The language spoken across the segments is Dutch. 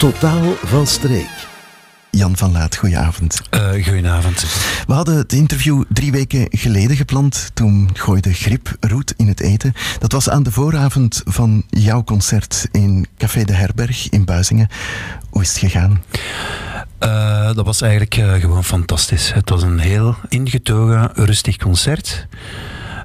Totaal van streek. Jan van Laat, goedenavond. Uh, goedenavond. We hadden het interview drie weken geleden gepland. Toen gooide Grip roet in het eten. Dat was aan de vooravond van jouw concert in Café de Herberg in Buizingen. Hoe is het gegaan? Uh, dat was eigenlijk uh, gewoon fantastisch. Het was een heel ingetogen, rustig concert.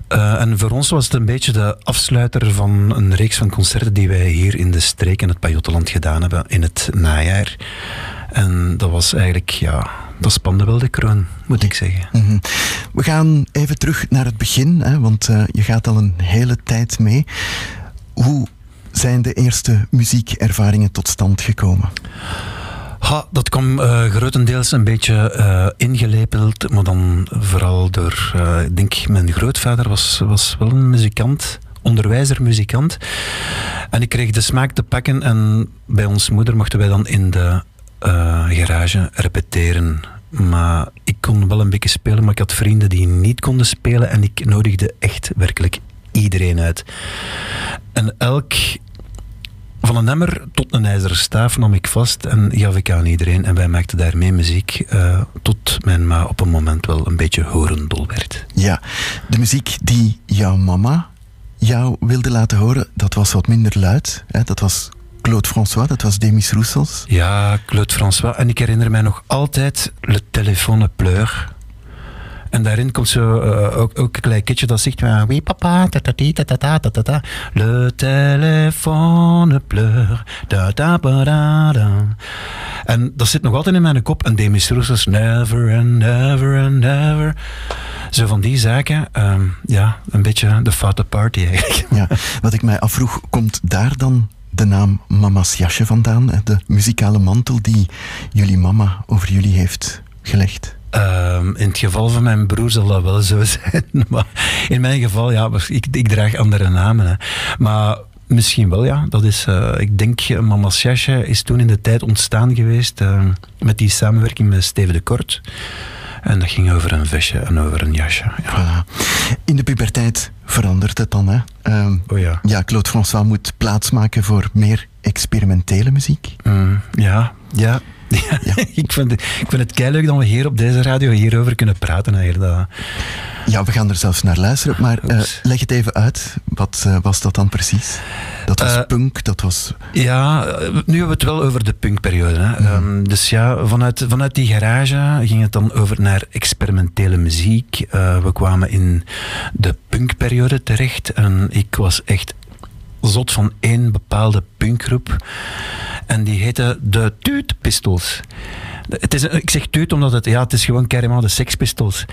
Uh, en voor ons was het een beetje de afsluiter van een reeks van concerten die wij hier in de streek in het Pajottenland gedaan hebben in het najaar. En dat was eigenlijk, ja, dat spande wel de kroon, moet ik zeggen. Mhm. We gaan even terug naar het begin, hè, want uh, je gaat al een hele tijd mee. Hoe zijn de eerste muziekervaringen tot stand gekomen? Dat kwam uh, grotendeels een beetje uh, ingelepeld, maar dan vooral door, uh, ik denk, mijn grootvader was, was wel een muzikant onderwijzer, muzikant. En ik kreeg de smaak te pakken en bij ons moeder mochten wij dan in de garage repeteren. Maar ik kon wel een beetje spelen, maar ik had vrienden die niet konden spelen en ik nodigde echt werkelijk iedereen uit. En elk van een emmer tot een ijzeren staaf nam ik vast en gaf ik aan iedereen. En wij maakten daarmee muziek uh, tot mijn ma op een moment wel een beetje horendol werd. Ja, de muziek die jouw mama jou wilde laten horen, dat was wat minder luid. Hè? Dat was Claude François, dat was Demis Roussos. Ja, Claude François. En ik herinner mij nog altijd Le Téléphone Pleur. En daarin komt zo uh, ook, ook, een klein kitje dat zegt: Oui, papa, Le téléphone pleure. Da da. En dat zit nog altijd in mijn kop. En Demis Roussos, never and never and never. Zo van die zaken. Um, ja, een beetje de foute party eigenlijk. Ja, wat ik mij afvroeg, komt daar dan de naam Mama's jasje vandaan? De muzikale mantel die jullie mama over jullie heeft gelegd? Um, in het geval van mijn broer zal dat wel zo zijn. Maar in mijn geval, ja, ik, ik draag andere namen. Hè. Maar Misschien wel, ja. Dat is, uh, ik denk, Mama's Jasje is toen in de tijd ontstaan geweest uh, met die samenwerking met Steven de Kort. En dat ging over een vestje en over een jasje. Ja. Voilà. In de puberteit verandert het dan, hè? Um, oh ja. Ja, Claude François moet plaatsmaken voor meer experimentele muziek. Mm, ja, ja. Ja, ja. ik, vind, ik vind het kei leuk dat we hier op deze radio hierover kunnen praten. Eigenlijk. Ja, we gaan er zelfs naar luisteren. Maar uh, leg het even uit. Wat uh, was dat dan precies? Dat was uh, punk, dat was... Ja, nu hebben we het wel over de punkperiode. Hè. Mm. Um, dus ja, vanuit, vanuit die garage ging het dan over naar experimentele muziek. we kwamen in de punkperiode terecht. En ik was echt zot van één bepaalde punkgroep. En die heette de Tuut Pistols. Het is, ik zeg tuut omdat het, ja, het is gewoon carrément de Sex Pistols.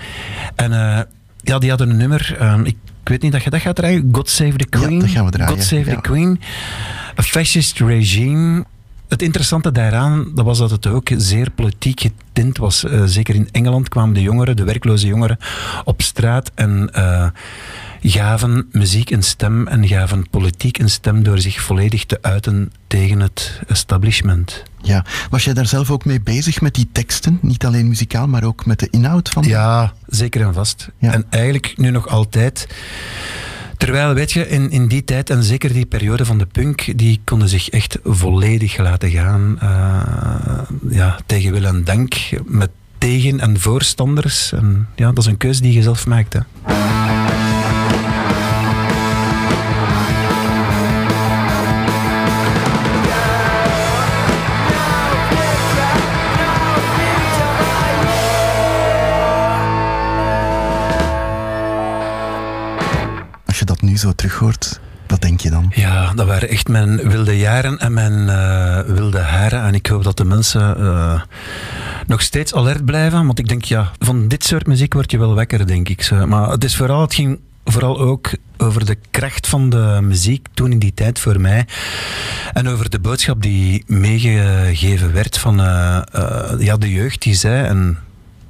En uh, ja, die hadden een nummer. Um, ik, ik weet niet dat je dat gaat draaien. God Save the Queen. Ja, dat gaan we draaien. God Save ja. the Queen. A fascist regime. Het interessante daaraan dat was dat het ook zeer politiek getint was. Uh, zeker in Engeland kwamen de jongeren, de werkloze jongeren, op straat en uh, gaven muziek een stem en gaven politiek een stem door zich volledig te uiten tegen het establishment. Ja, was jij daar zelf ook mee bezig met die teksten? Niet alleen muzikaal, maar ook met de inhoud van? Ja, zeker en vast. Ja. En eigenlijk nu nog altijd. Terwijl, weet je, in, in die tijd en zeker die periode van de punk, die konden zich echt volledig laten gaan. Uh, ja, tegen wil en dank, met tegen- en voorstanders. En ja, dat is een keuze die je zelf maakt. Hè. Zo terug hoort, wat denk je dan? Ja, dat waren echt mijn wilde jaren en mijn uh, wilde haren. En ik hoop dat de mensen uh, nog steeds alert blijven. Want ik denk, ja, van dit soort muziek word je wel wekker, denk ik. Maar het is vooral, het ging vooral ook over de kracht van de muziek toen in die tijd voor mij. En over de boodschap die meegegeven werd van uh, ja, de jeugd die zei. En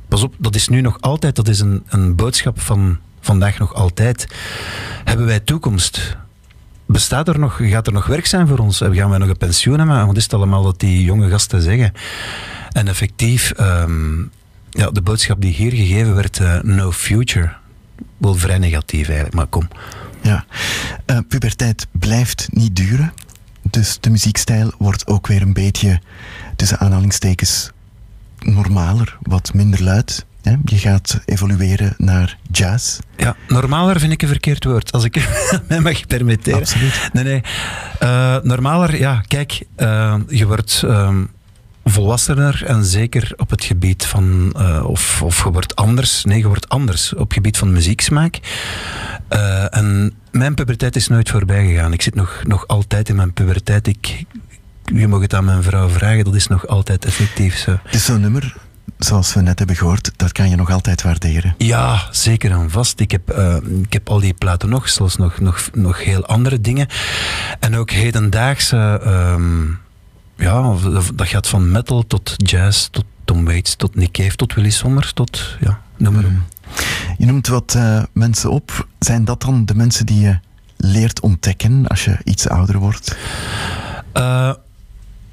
pas op, dat is nu nog altijd, dat is een, een boodschap van vandaag nog altijd. Hebben wij toekomst? Bestaat er nog, gaat er nog werk zijn voor ons? Gaan wij nog een pensioen hebben? Wat is het allemaal dat die jonge gasten zeggen? En effectief, um, ja, de boodschap die hier gegeven werd, uh, no future. Wel vrij negatief eigenlijk, maar kom. Ja, uh, puberteit blijft niet duren. Dus de muziekstijl wordt ook weer een beetje, tussen aanhalingstekens, normaler, wat minder luid. Hè? Je gaat evolueren naar jazz. Ja, normaler vind ik een verkeerd woord, als ik mij mag permitteren. Absoluut. Nee, nee. Uh, normaler, ja, kijk, uh, je wordt um, volwassener en zeker op het gebied van, uh, of, of je wordt anders, nee, je wordt anders op het gebied van muzieksmaak. en mijn puberteit is nooit voorbij gegaan. Ik zit nog, nog altijd in mijn puberteit. Ik, je mag het aan mijn vrouw vragen, dat is nog altijd effectief zo. Het is zo'n nummer zoals we net hebben gehoord, dat kan je nog altijd waarderen. Ja, zeker en vast. Ik heb, uh, ik heb al die platen nog, zoals nog, nog, nog heel andere dingen. En ook hedendaagse, um, ja, dat gaat van metal tot jazz, tot Tom Waits, tot Nick Cave, tot Willy Sommers, tot, ja, noem maar op. Mm. Je noemt wat uh, mensen op. Zijn dat dan de mensen die je leert ontdekken als je iets ouder wordt? Uh,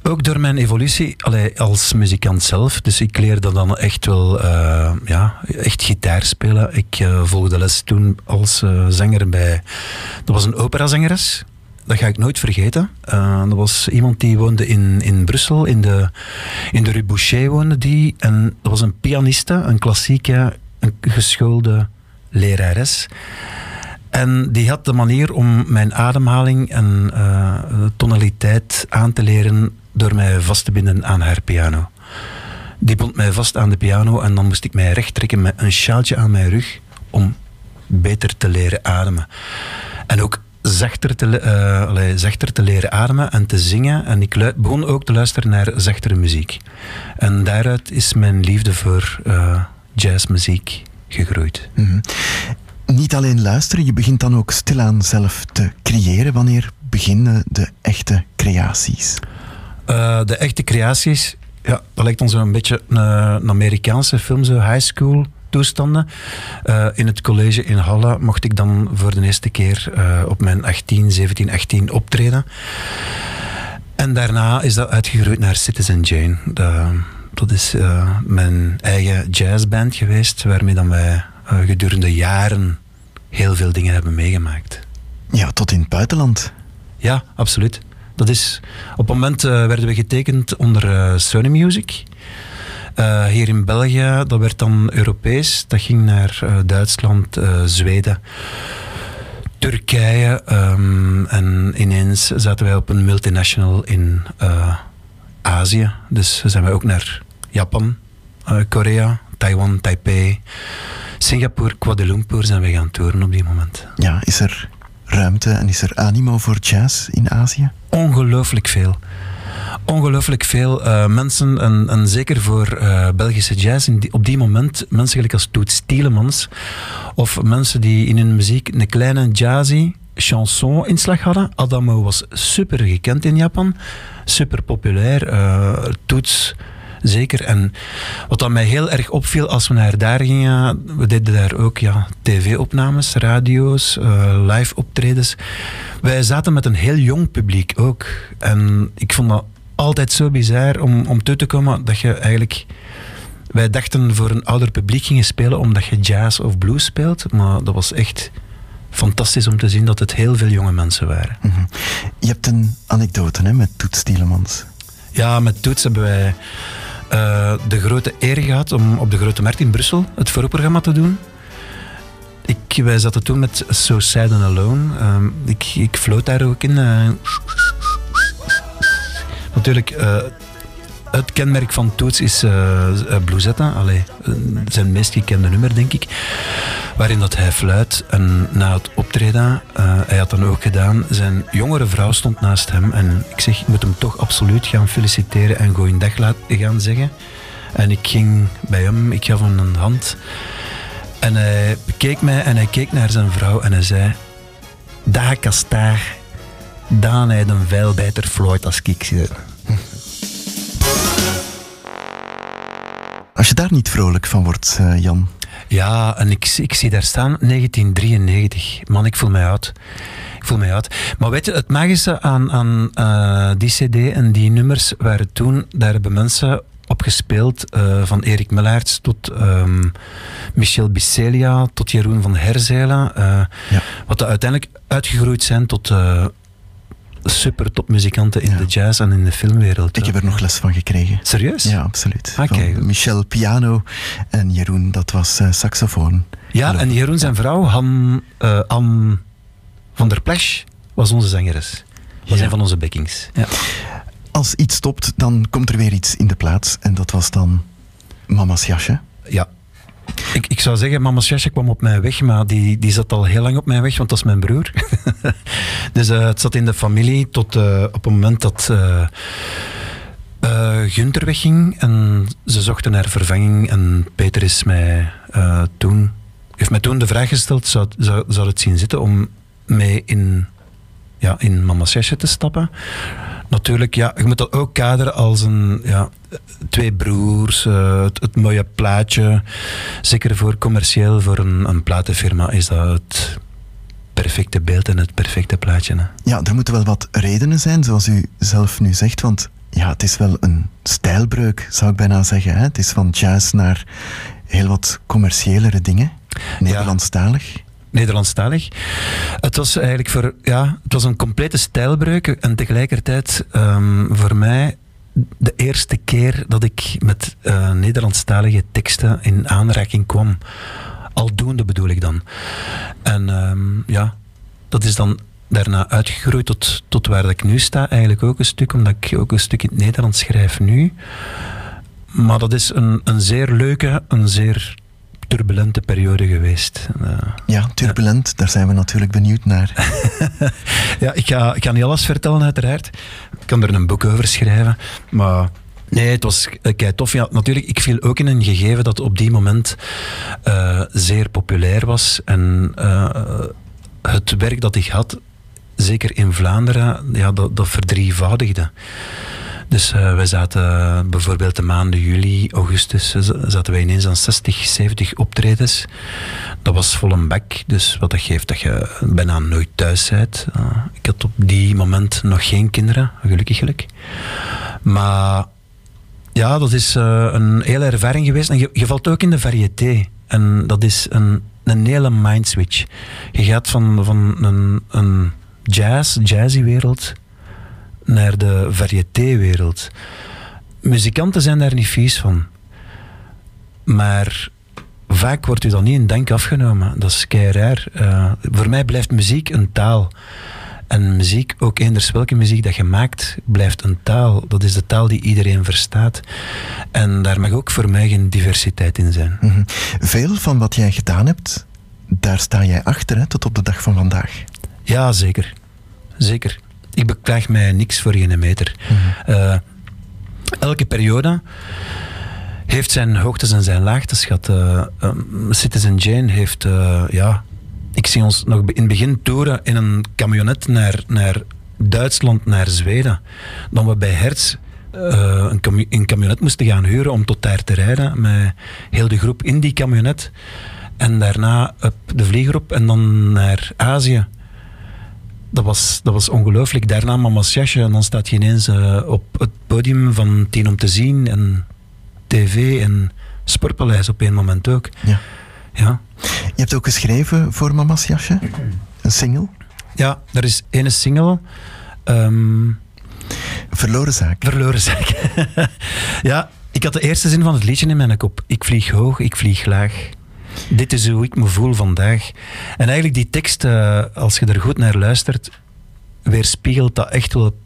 ook door mijn evolutie allee, als muzikant zelf. Dus ik leerde dan echt wel uh, ja, echt gitaar spelen. Ik uh, volgde les toen als uh, zanger bij... Dat was een operazangeres. Dat ga ik nooit vergeten. dat was iemand die woonde in, in Brussel, in de, in de Rue Boucher woonde die. En dat was een pianiste, een klassieke, een geschoolde lerares. En die had de manier om mijn ademhaling en tonaliteit aan te leren door mij vast te binden aan haar piano. Die bond mij vast aan de piano en dan moest ik mij recht trekken met een sjaaltje aan mijn rug om beter te leren ademen. En ook zachter te, allee, zachter te leren ademen en te zingen. En ik begon ook te luisteren naar zachtere muziek. En daaruit is mijn liefde voor uh, jazzmuziek gegroeid. -hmm. Niet alleen luisteren, je begint dan ook stilaan zelf te creëren. Wanneer beginnen de echte creaties? Uh, de echte creaties, ja, dat lijkt ons een beetje een, Amerikaanse film, zo high school toestanden. Uh, in het college in Halle mocht ik dan voor de eerste keer uh, op mijn 18, 17, 18 optreden. En daarna is dat uitgegroeid naar Citizen Jane. De, dat is uh, mijn eigen jazzband geweest, waarmee dan wij gedurende jaren heel veel dingen hebben meegemaakt. Ja, tot in het buitenland. Ja, absoluut. Dat is, op het moment uh, werden we getekend onder uh, Sony Music. Uh, hier in België, dat werd dan Europees. Dat ging naar Duitsland, Zweden, Turkije. Um, en ineens zaten wij op een multinational in Azië. Dus zijn wij ook naar Japan, Korea, Taiwan, Taipei, Singapore, Kuala Lumpur zijn we gaan toeren op die moment. Ja, is er ruimte en is er animo voor jazz in Azië? Ongelooflijk veel. Ongelooflijk veel uh, mensen, en, en, zeker voor uh, Belgische jazz, op die moment mensen gelijk als Toet Stielemans, of mensen die in hun muziek een kleine jazzy chanson-inslag hadden. Adamo was super gekend in Japan, super populair. Uh, Toets zeker. En wat dan mij heel erg opviel als we naar daar gingen, we deden daar ook ja, tv-opnames, radio's, uh, live optredens. Wij zaten met een heel jong publiek ook. En ik vond dat altijd zo bizar om, om toe te komen dat je eigenlijk... Wij dachten voor een ouder publiek gingen spelen omdat je jazz of blues speelt, maar dat was echt fantastisch om te zien dat het heel veel jonge mensen waren. Mm -hmm. Je hebt een anekdote hè, met Toets Tielemans. Ja, met Toets hebben wij uh, de grote eer gehad om op de Grote Markt in Brussel het voorprogramma te doen. Ik, wij zaten toen met So Sad and Alone. Uh, ik, ik floot daar ook in. Uh, natuurlijk, het kenmerk van Toets is uh, Bluesetta. Allee, zijn meest gekende nummer, denk ik. Waarin dat hij fluit. En na het optreden, uh, hij had dan ook gedaan, zijn jongere vrouw stond naast hem. En ik zeg, ik moet hem toch absoluut gaan feliciteren en goeie dag gaan zeggen. En ik ging bij hem, ik gaf hem een hand. En hij bekeek mij en hij keek naar zijn vrouw en hij zei... Daar kastaar, dan hij een veilbijter fluit als ik. Als je daar niet vrolijk van wordt, uh, Jan. Ja, en ik, ik zie daar staan 1993. Man, ik voel mij oud. Ik voel mij oud. Maar weet je, het magische aan, aan uh, die CD en die nummers waren toen, daar hebben mensen op gespeeld. Uh, van Erik Mellaerts tot um, Michel Bicelia tot Jeroen van Herzelen. Uh, ja. Wat uiteindelijk uitgegroeid zijn tot super topmuzikanten in de jazz en in de filmwereld. Ik heb er nog les van gekregen. Serieus? Ja, absoluut. Okay. Van Michel piano en Jeroen, dat was uh, saxofoon. Ja, en Jeroen zijn vrouw, Han, uh, Anne van der Plesch, was onze zangeres. Was ja. een van onze backings. Ja. Als iets stopt, dan komt er weer iets in de plaats. En dat was dan Mama's jasje. Ja, ik, ik zou zeggen, mama's jasje kwam op mijn weg, maar die, die zat al heel lang op mijn weg, want dat is mijn broer. dus uh, het zat in de familie tot uh, op het moment dat uh, Gunther wegging en ze zochten naar vervanging en Peter is mij toen, heeft mij toen de vraag gesteld, zou, zou, zou het zien zitten om mee in, ja, in mama's jasje te stappen? natuurlijk, ja, je moet dat ook kaderen als een, ja, twee broers, uh, het, het, mooie plaatje. Zeker voor commercieel, voor een, een platenfirma is dat het perfecte beeld en het perfecte plaatje. Hè. Ja, er moeten wel wat redenen zijn, zoals u zelf nu zegt, want ja, het is wel een stijlbreuk, zou ik bijna zeggen. Hè? Het is van jazz naar heel wat commerciëlere dingen, Nederlandstalig. Ja. Nederlandstalig. Het was eigenlijk voor, ja, het was een complete stijlbreuk en tegelijkertijd um, voor mij de eerste keer dat ik met uh, Nederlandstalige teksten in aanraking kwam. Aldoende bedoel ik dan. En um, ja, dat is dan daarna uitgegroeid tot, tot waar ik nu sta, eigenlijk ook een stuk, omdat ik ook een stuk in het Nederlands schrijf nu. Maar dat is een, een zeer leuke, een zeer turbulente periode geweest. Uh, ja, turbulent, ja. daar zijn we natuurlijk benieuwd naar. ja, ik ga, ik ga niet alles vertellen, uiteraard. Ik kan er een boek over schrijven, maar. Nee, het was kei tof. Ja, natuurlijk, ik viel ook in een gegeven dat op die moment uh, zeer populair was. En uh, het werk dat ik had, zeker in Vlaanderen, ja, dat, dat verdrievoudigde. Dus uh, wij zaten bijvoorbeeld de maanden juli, augustus, zaten wij ineens aan 60, 70 optredens. Dat was vol een bek, dus wat dat geeft dat je bijna nooit thuis bent. Uh, ik had op die moment nog geen kinderen, gelukkiglijk. Maar ja, dat is uh, een hele ervaring geweest. En je, je valt ook in de variété. En dat is een, een hele mindswitch. Je gaat van, van een, een jazz, jazzy wereld naar de variété-wereld. Muzikanten zijn daar niet vies van. Maar vaak wordt u dan niet in dank afgenomen. Dat is kei raar. Uh, voor mij blijft muziek een taal. En muziek, ook eenders welke muziek dat je maakt, blijft een taal. Dat is de taal die iedereen verstaat. En daar mag ook voor mij geen diversiteit in zijn. Mm -hmm. Veel van wat jij gedaan hebt, daar sta jij achter, hè, tot op de dag van vandaag. Ja, zeker. Zeker ik beklaag mij niks voor geen meter. Mm uh, elke periode heeft zijn hoogtes en zijn laagtes gehad. Uh, um, Citizen Jane heeft, uh, ja, ik zie ons nog in het begin toeren in een camionet naar, naar Duitsland, naar Zweden. Dan we bij Hertz uh, een, een camionet moesten gaan huren om tot daar te rijden met heel de groep in die camionet. En daarna op de vlieger op en dan naar Azië dat was, dat was ongelooflijk. Daarna Mama's Jasje en dan staat je ineens uh, op het podium van Tien om te zien en tv en Sportpaleis op één moment ook. Ja. ja. Je hebt ook geschreven voor Mama's Jasje? Een single? Ja, er is ene single. Um, Verloren zaak. Verloren zaak. ja, ik had de eerste zin van het liedje in mijn kop. Ik vlieg hoog, ik vlieg laag. Dit is hoe ik me voel vandaag. En eigenlijk die tekst, uh, als je er goed naar luistert, weerspiegelt dat echt wel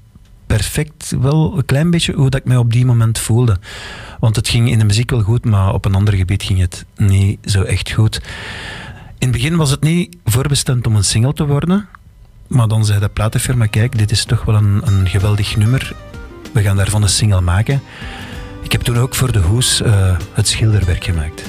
perfect, wel een klein beetje hoe dat ik mij op die moment voelde. Want het ging in de muziek wel goed, maar op een ander gebied ging het niet zo echt goed. In het begin was het niet voorbestemd om een single te worden. Maar dan zei de platenfirma, kijk, dit is toch wel een, een geweldig nummer. We gaan daarvan een single maken. Ik heb toen ook voor de hoes uh, het schilderwerk gemaakt.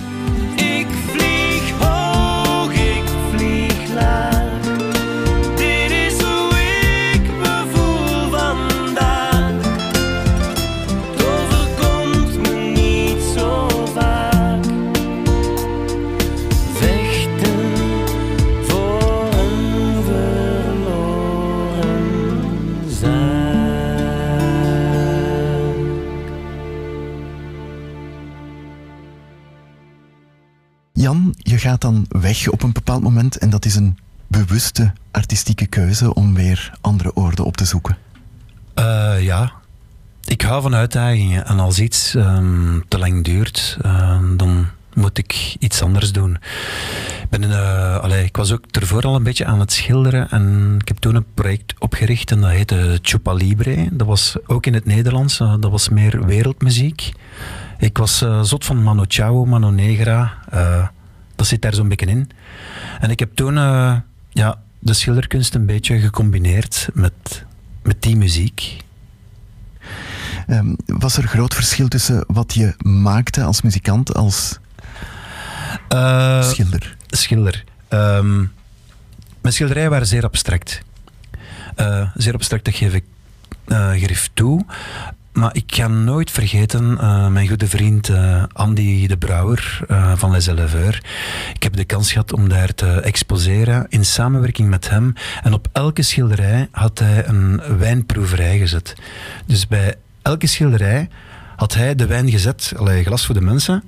Gaat dan weg op een bepaald moment en dat is een bewuste artistieke keuze om weer andere oorden op te zoeken? Uh, ja. Ik hou van uitdagingen. En als iets um, te lang duurt, uh, dan moet ik iets anders doen. Ik, ben, uh, allee, ik was ook ervoor al een beetje aan het schilderen en ik heb toen een project opgericht en dat heette Chupa Libre. Dat was ook in het Nederlands, uh, dat was meer wereldmuziek. Ik was uh, zot van Mano Chao, Mano Negra, dat zit daar zo'n beetje in. En ik heb toen ja, de schilderkunst een beetje gecombineerd met, met die muziek. Um, was er groot verschil tussen wat je maakte als muzikant, als uh, schilder? Schilder. Um, mijn schilderijen waren zeer abstract. Uh, zeer abstract, dat geef ik uh, grif toe. Maar ik ga nooit vergeten uh, mijn goede vriend uh, Andy de Brouwer uh, van Les Éleveurs. Ik heb de kans gehad om daar te exposeren in samenwerking met hem. En op elke schilderij had hij een wijnproeverij gezet. Dus bij elke schilderij had hij de wijn gezet, allee, glas voor de mensen,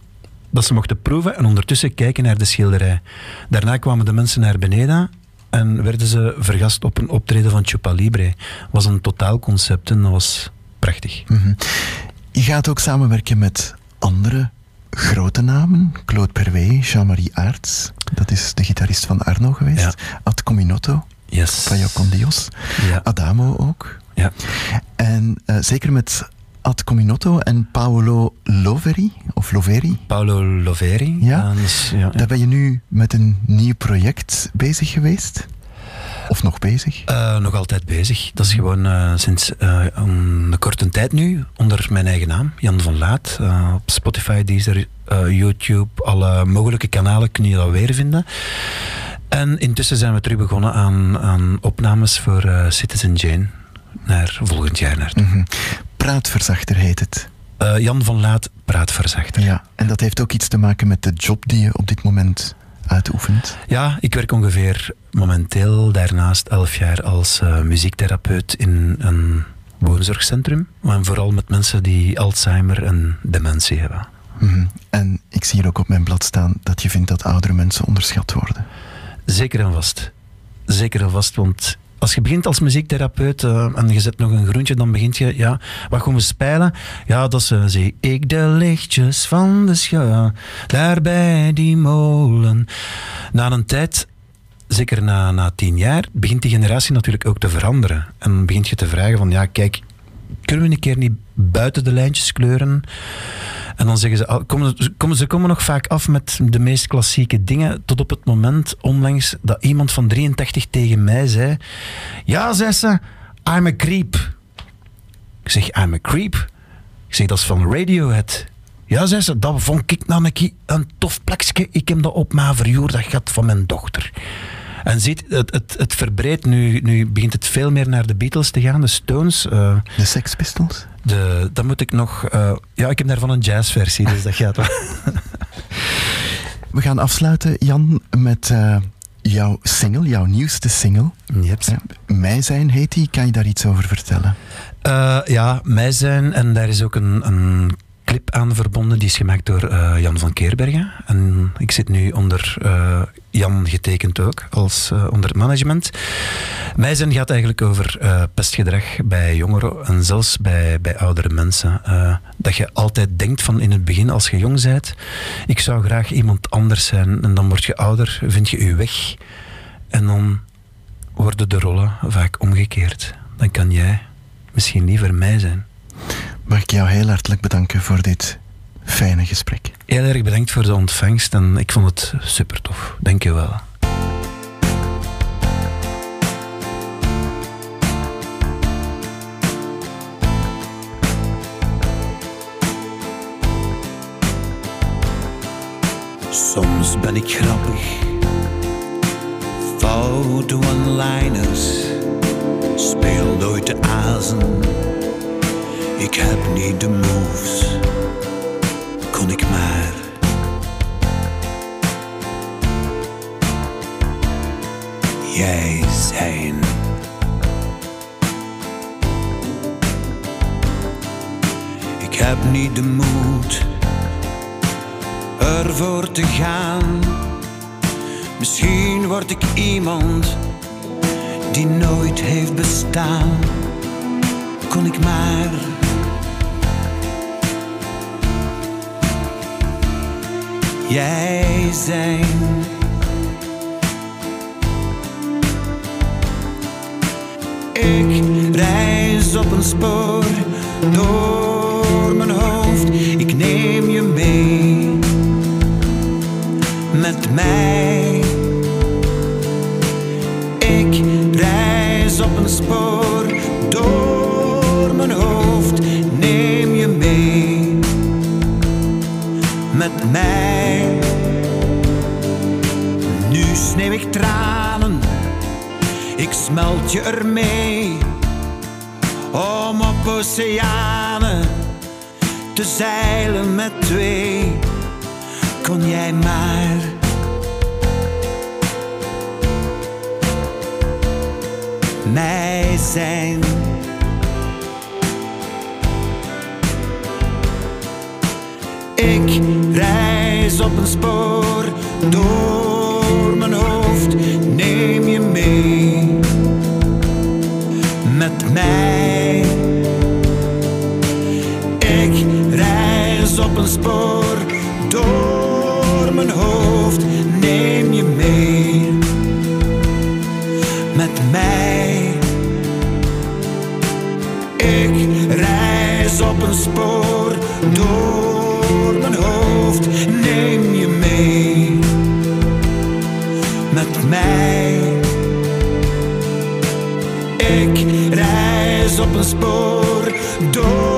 dat ze mochten proeven en ondertussen kijken naar de schilderij. Daarna kwamen de mensen naar beneden en werden ze vergast op een optreden van Chupa Libre. Was een totaalconcept en dat was prachtig. Mm -hmm. Je gaat ook samenwerken met andere grote namen. Claude Perwee, Jean-Marie Aerts, dat is de gitarist van Arno geweest. Ja. Ad Cominotto, yes. Payo Condios. Ja. Adamo ook. Ja. En uh, zeker met Ad Cominotto en Paolo Loveri, of Loveri. Paolo Loveri. Ja. Dus, ja, ja. Daar ben je nu met een nieuw project bezig geweest? Of nog bezig? Uh, nog altijd bezig. Dat is gewoon uh, sinds uh, een korte tijd nu onder mijn eigen naam, Jan van Laat. op Spotify, Deezer, YouTube, alle mogelijke kanalen kun je dat weer vinden. En intussen zijn we terug begonnen aan, aan opnames voor Citizen Jane. Naar volgend jaar naartoe. Mm -hmm. Praatverzachter heet het. Jan van Laat, praatverzachter. Ja, en dat heeft ook iets te maken met de job die je op dit moment uitoefent. Ja, ik werk ongeveer momenteel daarnaast elf jaar als uh, muziektherapeut in een woonzorgcentrum. Maar vooral met mensen die Alzheimer en dementie hebben. Mm -hmm. En ik zie hier ook op mijn blad staan dat je vindt dat oudere mensen onderschat worden. Zeker en vast. Zeker en vast, want als je begint als muziektherapeut uh, en je zet nog een groentje, dan begint je, ja, wat gaan we spelen? Ja, dat ze zie ik de lichtjes van de scha, daar bij die molen. Na een tijd, zeker na, na tien jaar, begint die generatie natuurlijk ook te veranderen. En begint je te vragen van, ja, kijk, kunnen we een keer niet buiten de lijntjes kleuren? En dan zeggen ze, komen, ze komen nog vaak af met de meest klassieke dingen, tot op het moment onlangs dat iemand van 83 tegen mij zei, ja, zei ze, I'm a creep. Ik zeg, I'm a creep? Ik zeg, dat is van Radiohead. Ja, zei ze, dat vond ik nou een, tof plekje. Ik heb dat op mijn verjaardag gehad van mijn dochter. En ziet, het, het, het verbreidt nu, nu begint het veel meer naar de Beatles te gaan, de Stones. Uh, de Sex Pistols? De, dan moet ik nog... Uh, ja, ik heb daarvan een jazzversie, dus dat gaat wel. We gaan afsluiten, Jan, met uh, jouw single, jouw nieuwste single. Yep. Mij zijn heet die. Kan je daar iets over vertellen? ja, Mij zijn. En daar is ook een, een clip aan verbonden. Die is gemaakt door uh, Jan van Keerbergen. En ik zit nu onder uh, Jan getekend ook, als uh, onder het management. Mijzen gaat eigenlijk over pestgedrag bij jongeren en zelfs bij, bij oudere mensen. dat je altijd denkt van in het begin, als je jong bent, ik zou graag iemand anders zijn. En dan word je ouder, vind je je weg. En dan worden de rollen vaak omgekeerd. Dan kan jij misschien liever mij zijn. Mag ik jou heel hartelijk bedanken voor dit fijne gesprek. Heel erg bedankt voor de ontvangst en ik vond het super tof. Dank je wel. Soms ben ik grappig, foute one-liners, speel nooit de azen ik heb niet de moves, kon ik maar. Jij zijn. Ik heb niet de moed ervoor te gaan. Misschien word ik iemand die nooit heeft bestaan. Kon ik maar. Jij zijn. Ik reis op een spoor door mijn hoofd. Ik neem je mee met mij. Smelt je ermee. Om op oceanen te zeilen met twee, kon jij maar. Mij zijn. Ik reis op een spoor door mijn hoofd, neem Ik reis op een spoor door mijn hoofd, neem je mee met mij. Ik reis op een spoor door mijn hoofd, neem je mee met mij. Op een spoor door